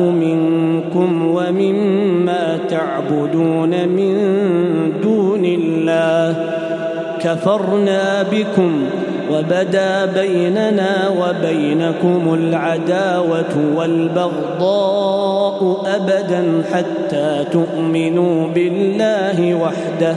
منكم ومما تعبدون من دون الله كفرنا بكم وبدا بيننا وبينكم العداوة والبغضاء أبدا حتى تؤمنوا بالله وحده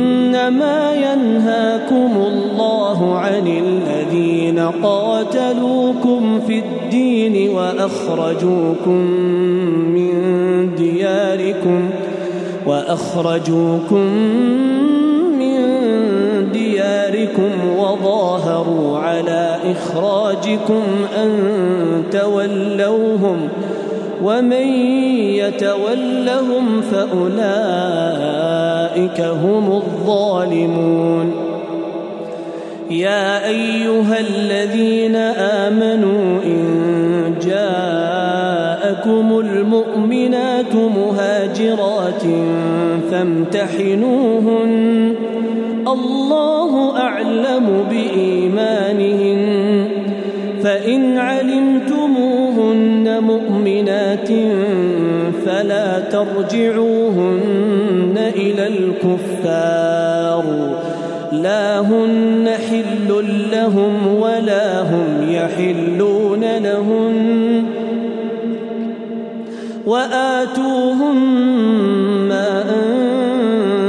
إنما ينهاكم الله عن الذين قاتلوكم في الدين وأخرجوكم من دياركم وأخرجوكم من دياركم وظاهروا على إخراجكم أن تولوهم ومن يتولهم فأولئك هم الظالمون. يا أيها الذين آمنوا إن جاءكم المؤمنات مهاجرات فامتحنوهن. الله أعلم بإيمانهن. فإن ترجعوهن إلى الكفار. لا هن حل لهم ولا هم يحلون لهن وآتوهم ما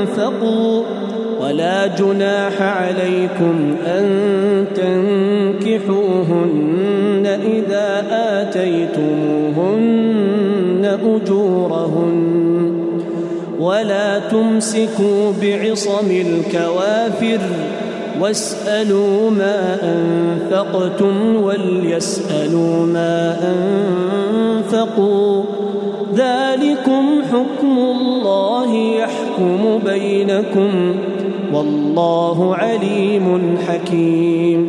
أنفقوا ولا جناح عليكم أن ولا تمسكوا بعصم الكوافر واسألوا ما أنفقتم وليسألوا ما أنفقوا. ذلكم حكم الله يحكم بينكم. والله عليم حكيم.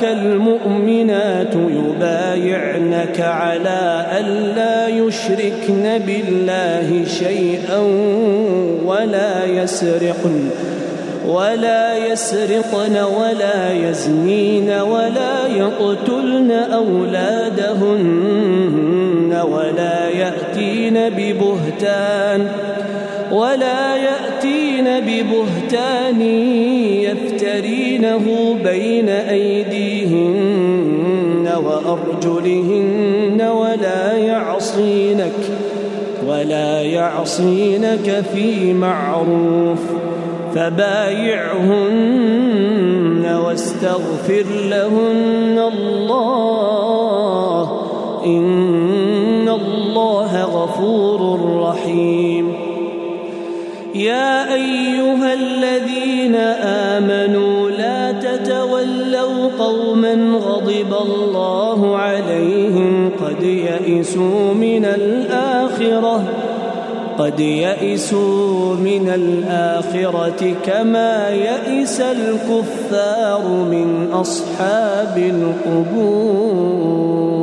جاءك المؤمنات يبايعنك على ألا يشركن بالله شيئا ولا يسرقن ولا يسرقن ولا يزنين ولا يقتلن أولادهن ولا يأتين ببهتان. ولا يأتين ببهتان يفترينه بين أيديهن وأرجلهن ولا يعصينك ولا يعصينك في معروف فبايعهن واستغفر لهن الله إن الله غفور رحيم يا أيها الذين آمنوا لا تتولوا قوما غضب الله عليهم قد يئسوا من الآخرة قد يئسوا من الآخرة كما يئس الكفار من أصحاب القبور.